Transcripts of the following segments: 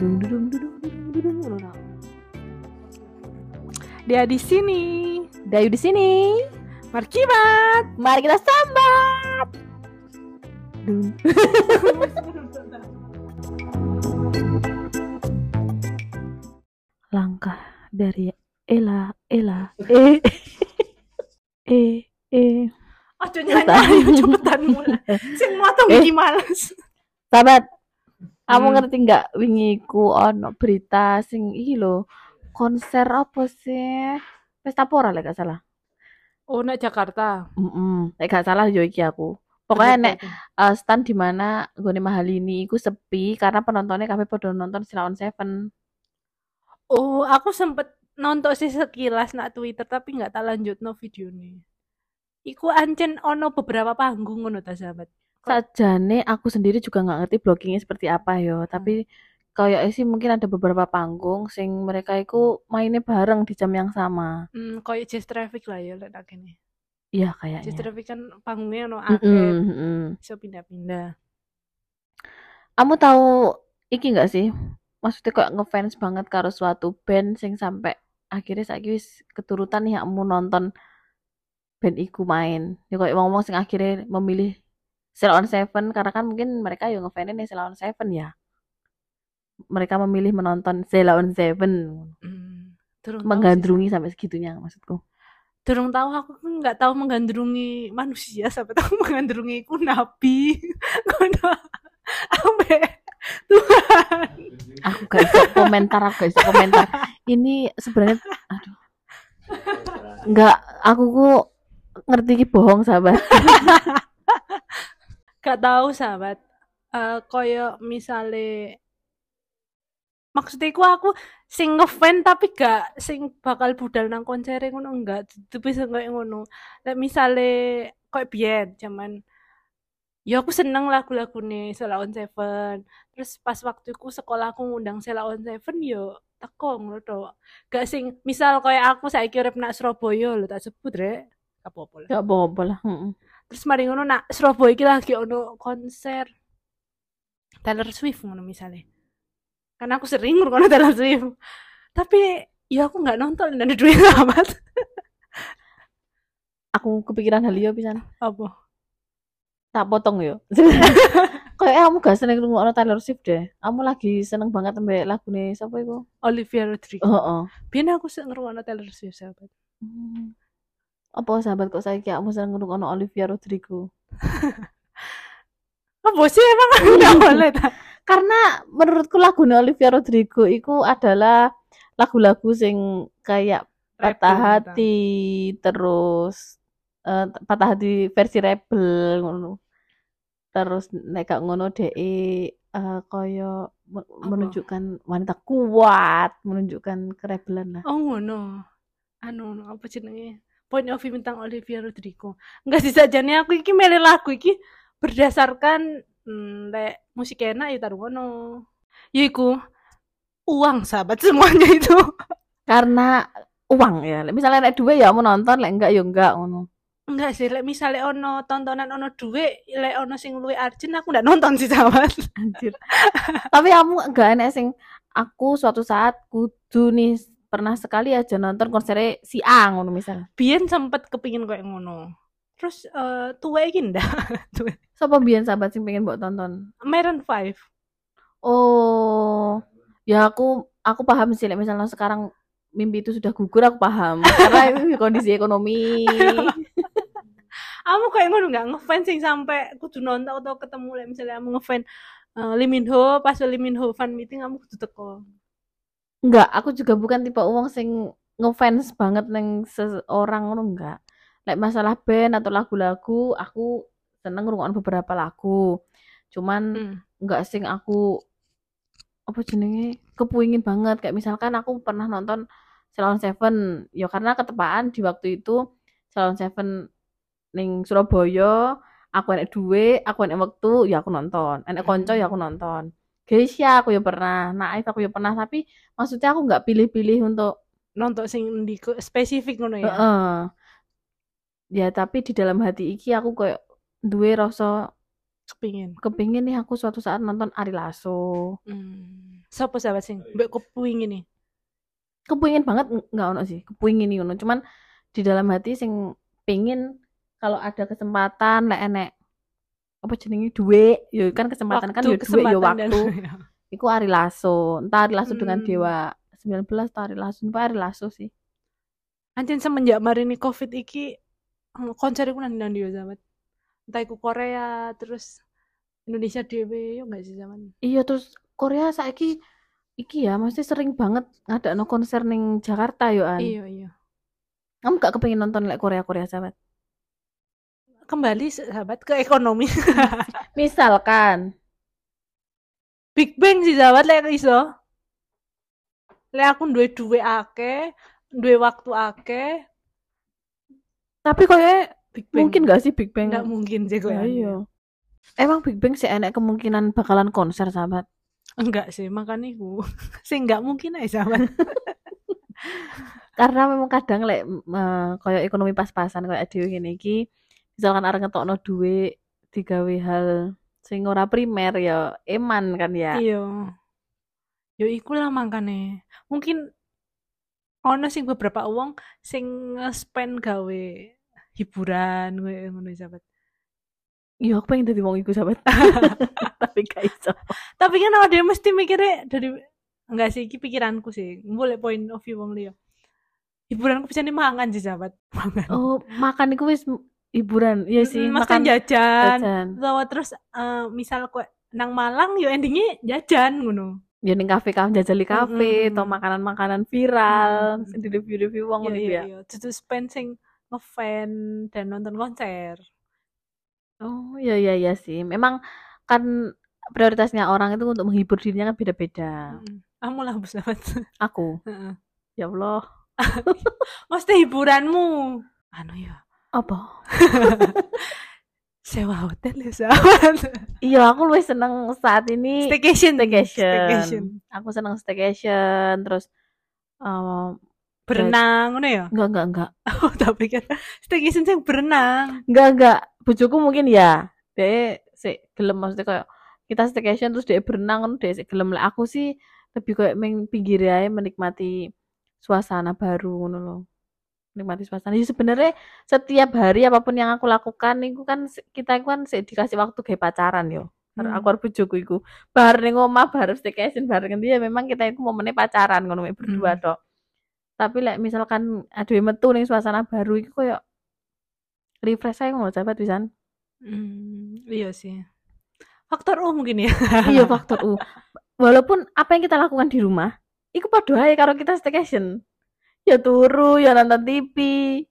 Dung, dung, dung, dung, dung, dung, dung, dung. Dia di sini. Dayu di sini. Markibat. Mari kita sambat. Langkah dari Ella, Ella, eh, eh, eh. Aja nyanyi cepetan mulai. Sing motong Eh. iki males. Sahabat, kamu Hmm. ngerti nggak wingi ku ono berita sing iki lho konser apa sih? Pesta pora lek gak salah. Oh, nek Jakarta. Mm Lek gak salah yo iki aku. Pokoknya nek uh, stand di mana gue mahal ini iku sepi karena penontonnya kabeh padha nonton Silaon Seven. Oh, aku sempet nonton sih sekilas nak Twitter tapi nggak tak lanjut no video nih. Iku ancen ono beberapa panggung ngono ta sahabat. Sajane aku sendiri juga nggak ngerti bloggingnya seperti apa yo, tapi kayak sih mungkin ada beberapa panggung sing mereka iku mainnya bareng di jam yang sama. Hmm, koyo Jazz Traffic lah ya tak kene. Iya Jazz kayaknya. Traffic kan panggungnya ono Mm-mm, akeh. mm-mm. Bisa pindah-pindah. Kamu tahu iki nggak sih? Maksudnya kok ngefans banget karo suatu band sing sampai akhirnya saiki wis keturutan nih kamu nonton band iku main. Ya kayak ngomong sing akhirnya memilih Sheila on Seven karena kan mungkin mereka yang ngefanin nih Sheila on Seven ya. Mereka memilih menonton Sheila on Seven. Hmm, sih, Menggandrungi sampai segitunya maksudku. Durung tahu aku kan nggak tahu menggandrungi manusia sampai tahu menggandrungi ku nabi. Ambe Tuhan. Aku gak bisa komentar, aku gak bisa komentar. Ini sebenarnya aduh. Enggak, aku ku ngerti ki bohong sahabat. Gak tahu sahabat. Eh koyo misale maksudnya ku aku sing ngefan tapi gak sing bakal budal nang konser ngono enggak tapi kayak ngono. Lek misale koyo biyen zaman ya aku seneng lagu-lagune Sheila on Seven. Terus pas waktu ku sekolahku ngundang Sheila on Seven yo teko ngono to gak sing misal koyo aku saiki urip nak Surabaya lho tak sebut rek. Gak apa-apa lah. Gak apa-apa lah. Terus mari ngono nak Surabaya iki lagi ono konser Taylor Swift ngono misalnya karena aku sering ngrungokno Taylor Swift tapi ya aku nggak nonton dan ada duit amat Aku kepikiran hal iyo pisan. apa Tak potong yo. Kayak kamu gak seneng ngrungokno Taylor Swift deh. Kamu lagi seneng banget ambek lagune sapa iku? Olivia Rodrigo Heeh. biyen aku sih ngrungokno Taylor Swift sahabat Hmm. Apa sahabat kok saiki kamu seneng ngrungokno Olivia Rodrigo? apa sih emang nggak boleh ta Karena menurutku lagunya Olivia Rodrigo itu adalah lagu-lagu sing kayak patah Rebel, hati terus eh, patah hati versi rebel ngono. Terus nek gak ngono dhek eh kaya me- Apa? menunjukkan wanita kuat, menunjukkan kerebelan lah. oh ngono anu, apa jenenge point of view tentang Olivia Rodrigo enggak sih sajane aku iki milih lagu iki berdasarkan hmm, lek musik enak ya taruh ngono yaiku uang sahabat semuanya itu Karena uang ya. Misalnya nek duwe ya mau nonton, lek enggak ya enggak ngono. enggak sih lek misalnya ono tontonan ono duit lek ono sing luwih arjen aku ndak nonton sih sahabat Anjir. Tapi kamu enggak enak sing aku suatu saat kudu nih pernah sekali aja nonton konsernya si A ngono misal. biyen sempet kepingin kayak ngono terus eh tuwe iki ndak. Sapa biyen sahabat sing pengen mbok tonton? Maroon 5 Oh, ya aku aku paham sih misalnya sekarang mimpi itu sudah gugur aku paham karena kondisi ekonomi. kamu kayak ngono nggak ngefans sing sampai kudu nonton atau ketemu lek misalnya kamu ngefans eh, Lee Min Ho pas Lee Min Ho fan meeting kamu kudu teko Enggak, aku juga bukan tipe uang sing ngefans banget neng seseorang ngono enggak. Lek masalah band atau lagu-lagu, aku seneng ngrungokno beberapa lagu. Cuman Hmm. enggak sing aku apa jenenge kepuingin banget kayak misalkan aku pernah nonton Salon Seven ya karena ketepaan di waktu itu Salon Seven ning Surabaya aku enek duwe aku enek wektu ya aku nonton enek konco ya aku nonton Geisha aku ya pernah Naif aku ya pernah tapi maksudnya aku nggak pilih-pilih untuk nonton sing di spesifik ngono ya Heeh. ya tapi di dalam hati iki aku kayak duwe rasa Kepingin. kepingin nih aku suatu saat nonton Ari Lasso Hmm. Sopo sahabat sing mbek kepingin nih? kepingin banget ng- nggak ono sih kepingin nih ono cuman di dalam hati sing pingin kalau ada kesempatan lek enek apa jenenge? Duit. Ya kan kesempatan kan ya duit ya kesempatan waktu. dan- iku Ari Lasso. Entah Ari Lasso dengan Hmm. Dewa 19 atau Ari Lasso. Apa Ari Lasso sih. Anjen semenjak marini covid iki eh, konser iku nang ndi sahabat? Entah iku Korea terus Indonesia dhewe yo enggak sih zaman? iya terus Korea saiki iki ya mesti sering banget ngadakno konser ning Jakarta yo an. Iya iya. kamu gak kepengin nonton lek Korea Korea sahabat Kembali sahabat ke ekonomi. misalkan Big Bang sih sahabat lek iso. Lek aku duwe duwe akeh, duwe waktu akeh, tapi koyo Big Bang. mungkin gak sih Big Bang Nggak mungkin sih Ya, kok. iya. Emang Big Bang sih enak kemungkinan bakalan konser sahabat. Enggak sih, makanya iku. sih enggak mungkin aja sahabat. Karena memang kadang lek eh, koyo ekonomi pas-pasan koyo dhewe ngene iki, misalkan arep ngetokno duit digawe hal sing ora primer ya eman kan ya. Iya. Yo iku lah makane. Mungkin ono sing beberapa uang sing nge-spend gawe hiburan gue ngono sahabat. Iya, aku pengen dadi wong iku sahabat. Tapi gak iso. Tapi kan ada yang mesti mikirnya dari enggak sih iki pikiranku sih. Boleh point of view wong liya. Hiburanku bisa nih mangan sih sahabat. Mangan. Oh, makan iku wis hiburan. Iya sih, Mas kan makan jajan. jajan. Atau terus eh, misal kok nang Malang yo endingnya jajan ngono. Ya ning kafe kafe jajali kafe Mm-mm. atau makanan-makanan viral, Mm. sing di review-review wong Iya ngono iya ya. iya. Itu spend sing ngefan dan nonton konser. Oh iya iya iya sih. Memang kan prioritasnya orang itu untuk menghibur dirinya kan beda-beda. Mm. Kamu lah sahabat. Aku, ya Allah, Mesti hiburanmu. Anu ya. Apa? Sewa hotel ya sahabat. Iya, aku lebih seneng saat ini Staycation. staycation. Staycation. Aku seneng staycation, terus em, Berenang ngono ya. enggak enggak enggak Oh, tapi kan staycation sing berenang. enggak enggak. Bojoku mungkin ya, dia sih gelem maksudnya kayak kita staycation terus dia berenang kan dia sih gelem lah. Aku sih lebih kayak main pinggir aja menikmati suasana baru ngono loh. Menikmati suasana. Jadi sebenarnya setiap hari apa pun yang aku lakukan itu kan kita kan sih dikasih waktu kayak pacaran yo. Hmm. Aku harus bojoku iku. Bar ning omah bar staycation bareng dia memang kita itu momennya pacaran ngono berdua Hmm. tok. Tapi lek misalkan aduh metu ning suasana baru iku koyo refresh aja ngono sahabat pisan. Hmm, iya sih. Faktor U mungkin ya. iya faktor U. Walaupun apa yang kita lakukan di rumah, iku podo ae karo kita staycation. Ya turu, ya nonton TV,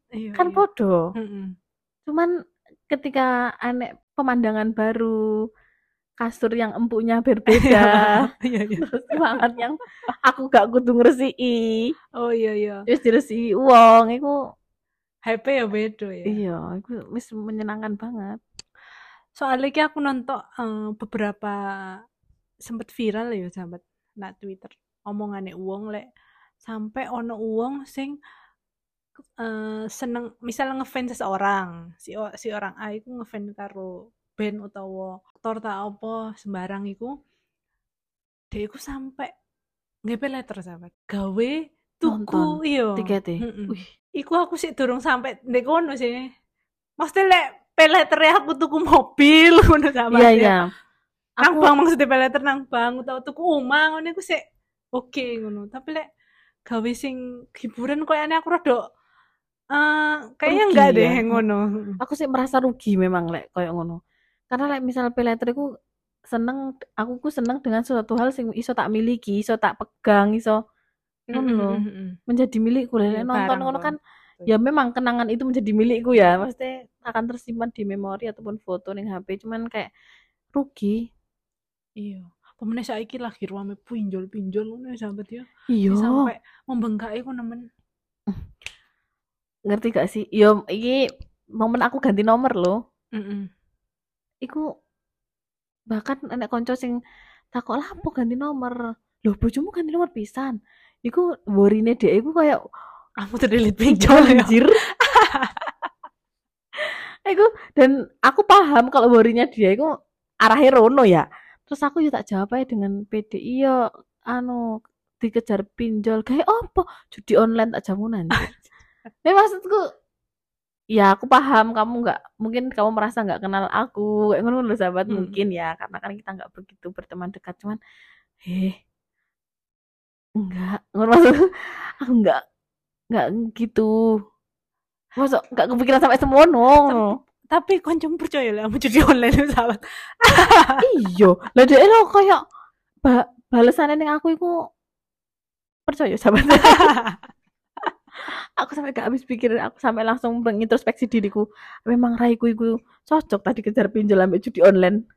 Iya, kan iya. podo. Mm-mm. Cuman ketika aneh pemandangan baru, kasur yang empuknya berbeda, Iya, iya. terus semangat yang aku gak kudu ngresiki, Oh iya iya. terus diresiki wong, iku HP ya beda ya. iya, iku wis menyenangkan banget. Soalnya ki aku nonton eh, beberapa sempet viral ya sahabat nak Twitter omongane uang lek sampai ono uang sing eh, seneng misal ngefans seseorang si si orang A iku ngefans karo band utawa aktor apa sembarang iku dia iku sampai ngepe letter sahabat gawe tuku iya Tiketnya. Mm-mm. Wih, Iku aku sih durung sampai ndek kono sih. Mesti lek peletere aku tuku mobil ngono iya iya. Nang Aku bang maksudnya peleter nang bang utawa tuku omah ngono iku sih oke ngono. Tapi lek gawe sing hiburan koyo aku rada eh kayaknya Rugi enggak deh ya. ngono. aku sih merasa rugi memang lek koyo ngono. Karena lek misal peleter iku seneng aku ku seneng dengan suatu hal sing iso tak miliki, iso tak pegang, iso ngono lho. menjadi milikku lek Iya, nonton ngono kok. kan ya memang kenangan itu menjadi milikku ya maksudnya akan tersimpan di memori ataupun foto ning HP cuman kayak rugi Iya. Pemene saiki lagi ruame pinjol-pinjol ngono sahabat ya. iya Sampai membengkak iku nemen. ngerti gak sih yo iki momen aku ganti nomor loh Heeh. iku bahkan enek konco sing takok lah apa ganti nomor loh bojomu ganti nomor pisan iku worine dia iku kayak Kamu terlilit pinjol ya. anjir iku dan aku paham kalau worrynya dia iku arahnya rono ya terus aku ya tak jawab aja dengan pede iya anu dikejar pinjol. Kayak apa judi online tak jamunan Nah, maksudku ya aku paham kamu nggak mungkin kamu merasa nggak kenal aku kayak ngono loh sahabat Hmm. mungkin ya karena kan kita nggak begitu berteman dekat cuman eh enggak ngono maksudku aku nggak nggak gitu. Masuk nggak kepikiran sampai semono Tapi koncomu percaya lah, kamu judi online itu sahabat. iyo lah dia lo kayak ba balasannya ning aku iku percaya sahabat aku sampai gak habis pikir aku sampai langsung mengintrospeksi diriku memang raiku iku cocok tadi kejar pinjol ambil judi online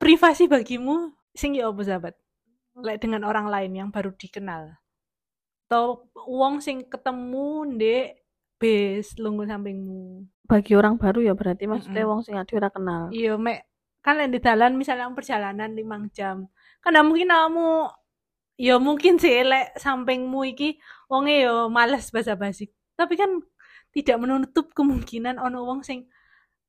Privasi bagimu sing ya apa sahabat? Lek dengan orang lain yang baru dikenal. Atau wong sing ketemu ndek bis lungguh sampingmu. bagi orang baru ya berarti maksudnya Mm-mm. wong sing ade ora kenal Iya, mek kan lek di dalan misalnya perjalanan 5 jam. Kan mungkin kamu ya mungkin sih lek sampingmu iki wonge ya males basa-basi. Tapi kan tidak menutup kemungkinan ono wong sing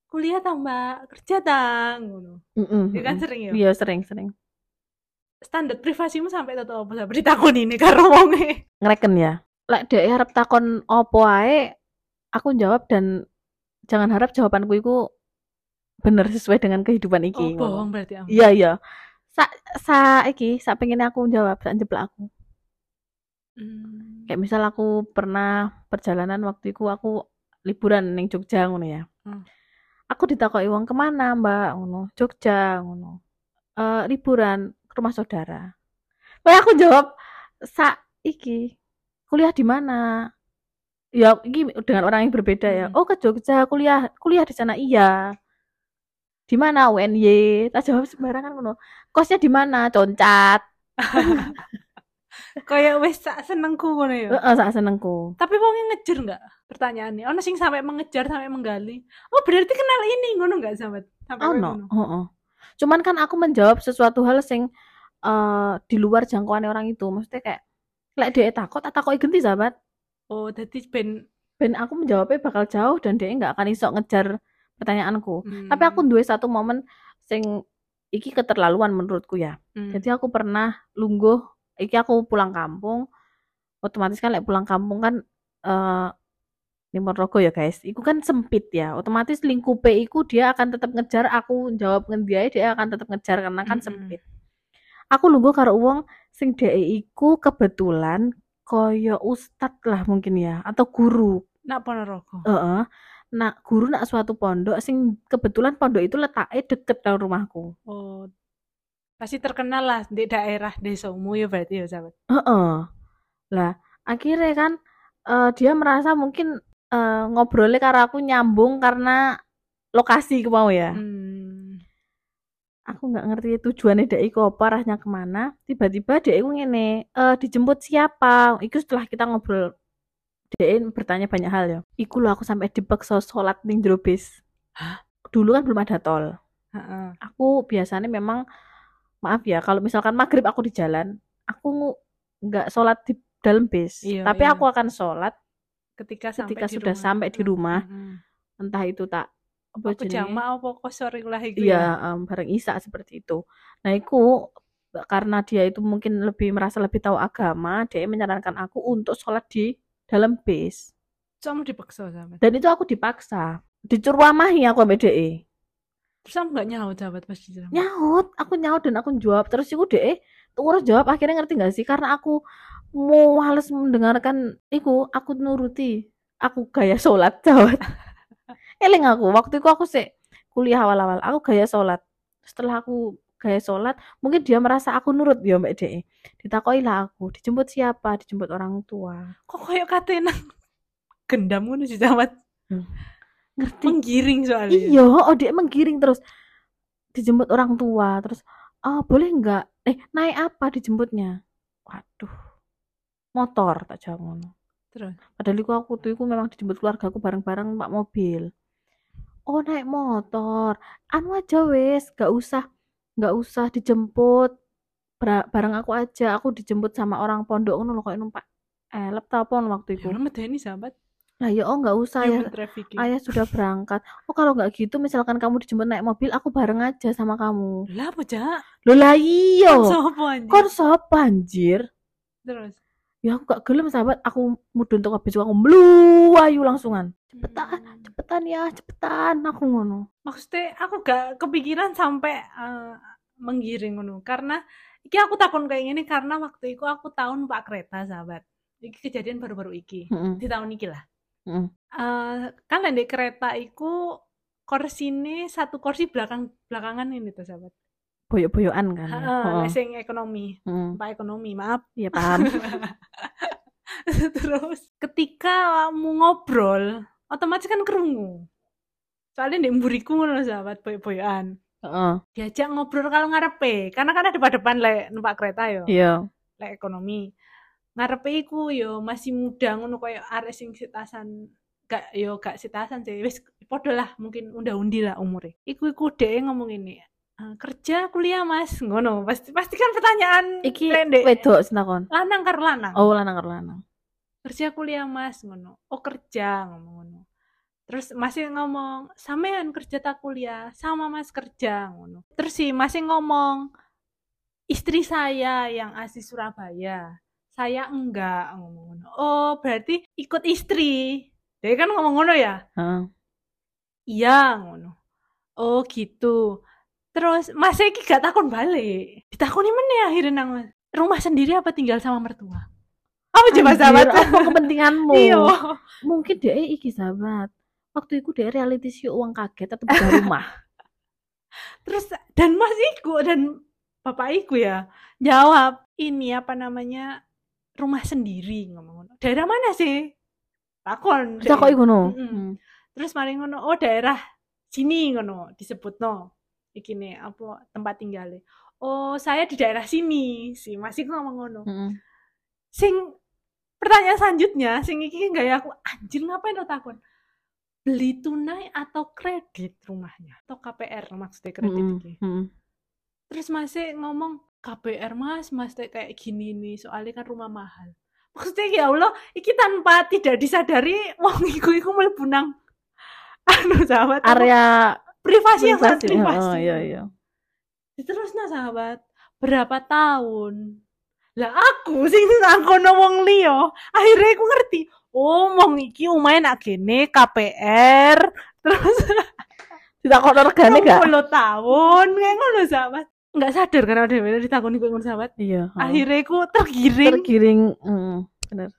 kuliah ta Mbak, kerja ta ngono. Mm-mm, Ya kan sering ya. iya sering sering Standar privasimu sampai tato apa sampai ditakoni ini karo wonge. ngereken ya lek dhek harap takon opo ae aku jawab dan jangan harap jawabanku iku bener sesuai dengan kehidupan Oh, iki ngono. bohong berarti am. iya iya sa sa iki sak pengen aku jawab sak jeplak aku Hmm. kayak misal aku pernah perjalanan waktu itu aku liburan ning Jogja ngono ya Hmm. aku ditakoki wong ke mana mbak ngono Jogja ngono "Eh, liburan ke rumah saudara Wah aku jawab sa iki kuliah di mana ya iki dengan orang yang berbeda ya Hmm. oh ke Jogja kuliah kuliah di sana iya di mana UNY tak jawab sembarangan ngono kosnya di mana concat Kayak wis sak senengku ngono ya. heeh sak senengku Tapi wongnya ngejar nggak? Pertanyaannya, ono sing sampai mengejar sampai menggali. Oh berarti kenal ini ngono nggak sahabat? Sampai Oh no, ngono. heeh. Cuman kan aku menjawab sesuatu hal sing eh, di luar jangkauan orang itu. Maksudnya kayak lek dia takut, tak takoki genti sahabat. Oh jadi ben. Ben aku menjawabnya bakal jauh dan dia nggak akan iso ngejar pertanyaanku. Hmm, Tapi aku duwe satu momen sing iki keterlaluan menurutku ya. hmm. Jadi aku pernah lungguh, iki aku pulang kampung. Otomatis kan lek pulang kampung kan eh di Ponorogo ya guys, iku kan sempit ya. Otomatis lingkupe iku dia akan tetap ngejar aku jawab ngendiae dia akan tetap ngejar karena kan Mm-mm. sempit. Aku lungguh karo wong sing dhek iku kebetulan koyo ustad lah mungkin ya atau guru. Nak Ponorogo. Heeh. Nah, guru nak suatu pondok sing kebetulan pondok itu letaknya deket dengan rumahku. Oh pasti terkenal lah di daerah desamu ya berarti ya sahabat. Heeh. Lah, akhirnya kan eh, dia merasa mungkin eh, ngobrolnya karo aku nyambung karena lokasi ku mau ya. Hmm. Aku nggak ngerti tujuannya dia iku apa, arahnya ke mana. Tiba-tiba dia iku ngene, eh dijemput siapa? Iku setelah kita ngobrol dia bertanya banyak hal ya. Iku loh aku sampai dipaksa sholat ning jero bis. Dulu kan belum ada tol. Aku biasanya memang maaf ya, kalau misalkan maghrib aku di jalan, aku nggak sholat di dalam bis. Iya, Tapi iya. aku akan sholat Ketika sampai ketika sudah rumah. sampai di rumah. Mm-mm. entah itu tak apa jenenge? jamaah apa kosor lah iku Iya, ya. em, bareng Isa seperti itu. Nah, itu karena dia itu mungkin lebih merasa lebih tahu agama, dia menyarankan aku untuk sholat di dalam bis. Kamu dipaksa sahabat. Dan itu aku dipaksa. Dicurwamahi aku sama DE. Terus kamu nggak nyaut sahabat pas di jalan. Nyaut, aku nyaut dan aku jawab. Terus itu DE terus jawab akhirnya ngerti gak sih? Karena aku mau males mendengarkan iku, aku nuruti. Aku gaya sholat, jawab. Eling aku, waktu itu aku sih kuliah awal-awal, aku gaya sholat. Setelah aku gaya sholat, mungkin dia merasa aku nurut ya Mbak DE. Ditakoi lah aku, dijemput siapa? Dijemput orang tua. Kok kayak katanya gendam ngono sih sahabat. Ngerti? Menggiring soalnya. Iya, oh dia menggiring terus dijemput orang tua, terus ah boleh nggak? Eh naik apa dijemputnya? Waduh, motor tak jawab ngono. Terus. Padahal iku aku tuh iku memang dijemput keluarga aku bareng-bareng pak mobil. Oh naik motor, anu aja wes, gak usah, gak usah dijemput Bara- bareng aku aja. Aku dijemput sama orang pondok ngono loh kayak numpak elep ta apa waktu Ya itu. orang medeni sahabat. Lah ya oh nggak usah ya. Ayah sudah berangkat. Oh kalau nggak gitu misalkan kamu dijemput naik mobil, aku bareng aja sama kamu. lah apa Loh lah iya. Kon sopo sapa anjir? terus Ya aku gak gelem sahabat, aku mudun untuk habis aku mluwayu langsungan. Cepetan, Hmm. cepetan ya, cepetan aku ngono. maksudnya aku gak kepikiran sampai eh, menggiring ngono karena iki aku takon kayak gini karena waktu itu aku tahun pak kereta sahabat iki kejadian baru-baru iki Heeh. di tahun iki lah Heeh. Eh, kan di kereta iku korsine satu kursi belakang belakangan ini tuh sahabat Boyok-boyokan kan. ya? Heeh, Heeh. nek sing ekonomi Heeh. pak ekonomi maaf Iya paham. terus ketika kamu ngobrol otomatis kan kerungu soalnya di mburiku ngono sahabat boy-boyan Heeh. diajak ngobrol kalau ngarepe karena kan ada depan lek numpak kereta yo Iya. lek ekonomi ngarepe iku yo masih muda ngono koyo arek sing sitasan gak yo gak sitasan sih wis podo lah mungkin unda-undi lah umure iku iku dhek ngomong ini "Eh, kerja kuliah mas. Ngono. Pasti pasti kan pertanyaan Iki pendek. wedok sinakon. lanang karo lanang. Oh, lanang karo lanang. kerja kuliah mas. Ngono. Oh kerja. Ngomong ngono. Terus masih ngomong sampean kerja tak kuliah? Sama mas kerja. Ngono. Terus sih masih ngomong istri saya yang asli Surabaya. Saya enggak. Ngomong ngono. Oh berarti ikut istri? Dia kan ngomong ngono ya? Heeh. iya. Ngono. Oh gitu terus masih iki gak takon balik ditakoni meneh akhirnya nang Mas. rumah sendiri apa tinggal sama mertua apa coba sahabat apa kepentinganmu? iya Mungkin dia iki sahabat. Waktu itu dia reality show uang kaget atau beda rumah. terus dan mas iku dan bapak iku ya jawab ini apa namanya rumah sendiri ngomong ngono daerah mana sih takon kok iku no. Hmm. terus mari ngono oh daerah sini ngono disebut no iki nih apa tempat tinggalnya? Oh saya di daerah sini. Sih masih ngomong ngono. Heeh. sing pertanyaan selanjutnya sing iki gaya aku anjir ngapain lo takon? Beli tunai atau kredit rumahnya? Atau KPR maksudnya kredit Heeh. iki. Terus masih ngomong KPR mas mas teh kayak gini nih soalnya kan rumah mahal. Maksudnya ya Allah iki tanpa tidak disadari wong iku iku mlebu nang anu sahabat apa, Privasi yang sangat privasi. Oh, iya iya. terus nah sahabat berapa tahun lah aku sing ngangkono wong liya akhirnya aku ngerti oh wong iki nak gene KPR terus Tidak kok regane gak? 20 tahun kayak ngono sahabat nggak sadar karena ada yang ditakoni kayak ngono sahabat Iya. heeh. akhirnya aku tergiring tergiring. heeh. Bener.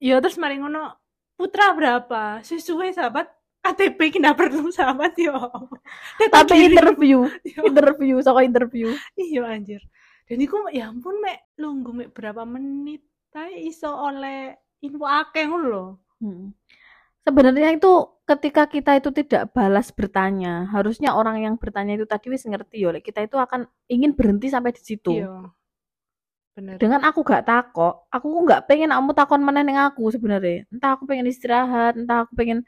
ya terus mari ngono putra berapa sesuai sahabat KTP kita perlu sahabat yo Tapi interview, Yo, interview, saka interview. iya anjir dan iku ya ampun mek lungguh mek berapa menit tapi iso oleh info akeh ngono lho Hmm. Sebenarnya itu ketika kita itu tidak balas bertanya, harusnya orang yang bertanya itu tadi wis ngerti lek kita itu akan ingin berhenti sampai di situ. iya bener Dengan aku gak takok, aku nggak pengen kamu takon meneh ning aku sebenarnya. Entah aku pengen istirahat, entah aku pengen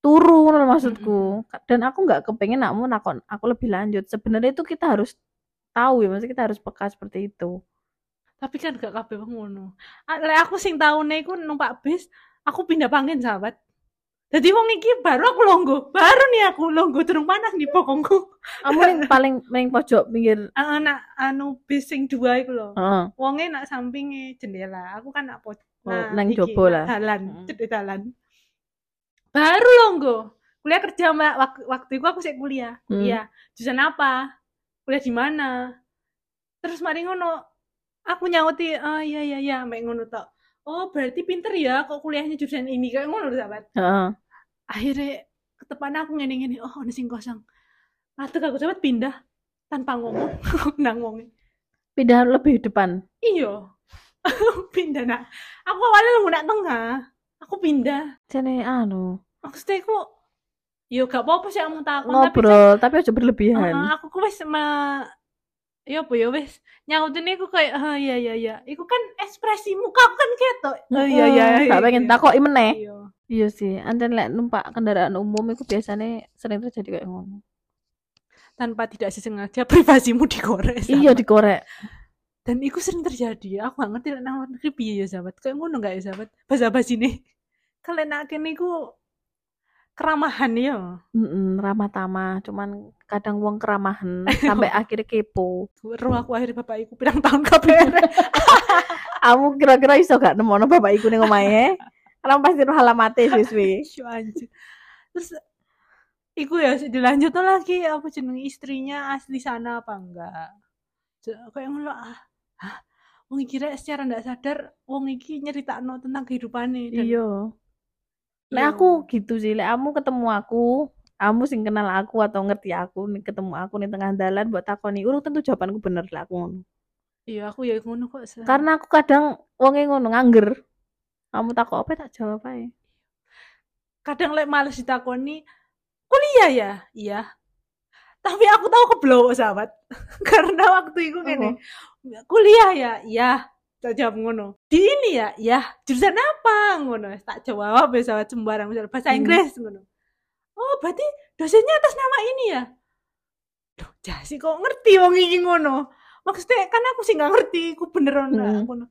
turu ngono lho maksudku. Dan aku nggak kepengen kamu nakon aku lebih lanjut. Sebenarnya itu kita harus tahu ya, maksudnya kita harus peka seperti itu. tapi kan gak kabeh ngono lek aku sing taune iku numpak bis aku pindah panggen sahabat jadi wong iki baru aku longgo baru nih aku longgo durung panas nih pokokku Kamu yang paling paling pojok pinggir. anak anu bis sing dua iku lho Heeh. wonge nak sampinge jendela aku kan nak pojok Oh, nah, nang nak lah. dalan cedek dalan baru longgo kuliah kerja mbak waktu, waktu itu aku sih kuliah. Hmm. kuliah jurusan apa? Kuliah di mana? Terus mari ngono aku nyauti ah iya iya iya mek ngono tok. Oh berarti pinter ya kok kuliahnya jurusan ini kayak ngono sahabat. Heeh. akhirnya ketepan aku ngene ngene oh ada sing kosong. Aduh aku sahabat pindah tanpa ngomong nang Pindah lebih depan. iya. Pindah nak. Aku awalnya nunggu nak tengah aku pindah Jane anu, maksudnya aku yo gak apa-apa sih kamu takon ngobrol tapi aja tapi berlebihan. Heeh, aku ku wis me ya apa ya wis nyautin iku kayak ah iya iya iya iku kan ekspresi muka aku kan ketok oh iya iya iya Gak pengen iya. takoki meneh. iya Iya sih, anten lek numpak kendaraan umum itu biasanya sering terjadi kayak ngono. tanpa tidak disengaja privasimu digorek Iya sahabat. Dan itu sering terjadi aku gak ngerti lek nang luar negeri piye ya sahabat kayak ngono gak ya sahabat bahasa basi nih kalian nak kene iku keramahan ya. Mm ramah tamah, cuman kadang wong keramahan sampai akhirnya kepo. Roh aku akhirnya bapak iku pirang tahun KPR. Kamu kira-kira iso gak nemono bapak iku ning omahe? Karena pasti roh alamate siswi. Syu anjir. Terus iku ya dilanjut lagi apa jeneng istrinya asli sana apa enggak. Kayak ngono ah. Hah? Wong iki rek secara ndak sadar wong iki nyeritakno tentang kehidupannya dan Iya. Lek Iya. aku gitu sih, lek kamu ketemu aku, kamu sing kenal aku atau ngerti aku nih ketemu aku nih tengah dalan buat takoni, urung tentu jawabanku bener lek aku ngono. iya aku ya ngono kok. Karena aku kadang wonge ngono ngangger. Kamu takut apa tak jawab aja. kadang lek males ditakoni kuliah ya iya tapi aku tahu keblowo sahabat. Karena waktu itu gini kuliah ya? Iya. Tak jawab ngono. Di ini ya? Iya. Jurusan apa? ngono. Tak jawab ya sahabat sembarang misalnya bahasa Hmm. Inggris ngono. Oh berarti dosennya atas nama ini ya? Duh, jasi kok ngerti wong iki ngono? Maksudnya kan aku sih nggak ngerti aku beneran Hmm. ngono.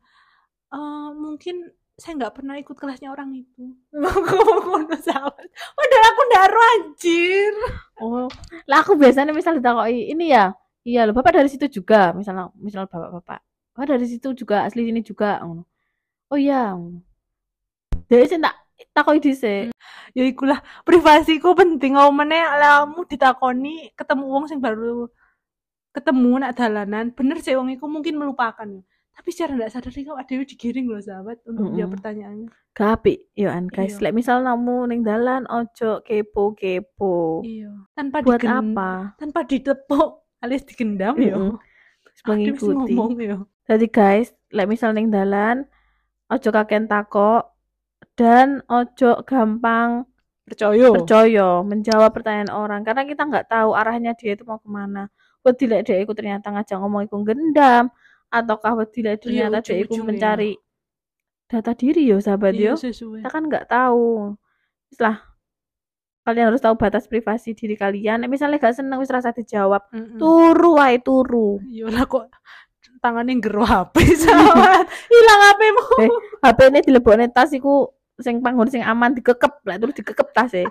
"Eh, mungkin saya nggak pernah ikut kelasnya orang itu. Padahal aku ndaro anjir. Oh, lah aku biasanya misal ditakoki, ini ya, iya loh, bapak dari situ juga, misalnya, misal bapak-bapak, bapak dari situ juga, asli sini juga. Oh iya. Jadi sih tak takoki dhisik. ya ikulah privasiku penting omene alamu ditakoni ketemu wong sing baru ketemu nak dalanan. Bener sih wong iku mungkin melupakan tapi secara nggak sadar kok ada yang digiring loh sahabat untuk Mm-mm. dia pertanyaannya Gak apik, yo an guys. Iya. Lek misal namu ning dalan ojo kepo-kepo. iya tanpa Buat digen- apa? tanpa ditepuk alias digendam. Terus Aduh, mesti mengikuti. ngomong Jadi guys, lek misal ning dalan ojo kaken takok dan ojo gampang percaya percaya menjawab pertanyaan orang karena kita nggak tahu arahnya dia itu mau ke mana. Wedi lek dia ikut ternyata ngajak ngomong iku gendam ataukah lek Iya, ternyata dia ujung-ujungnya. mencari data diri yo sahabat iya yo. sesuai Kita kan nggak tahu. Wis lah. Kalian harus tahu batas privasi diri kalian. Misalnya gak seneng wis rasa dijawab. Mm-mm. Turu wae turu. iya lah kok tangannya ngero HP sahabat hilang HP-mu Eh, HP ini dilebokne tas iku sing panggon sing aman dikekep lah terus dikekep tas e.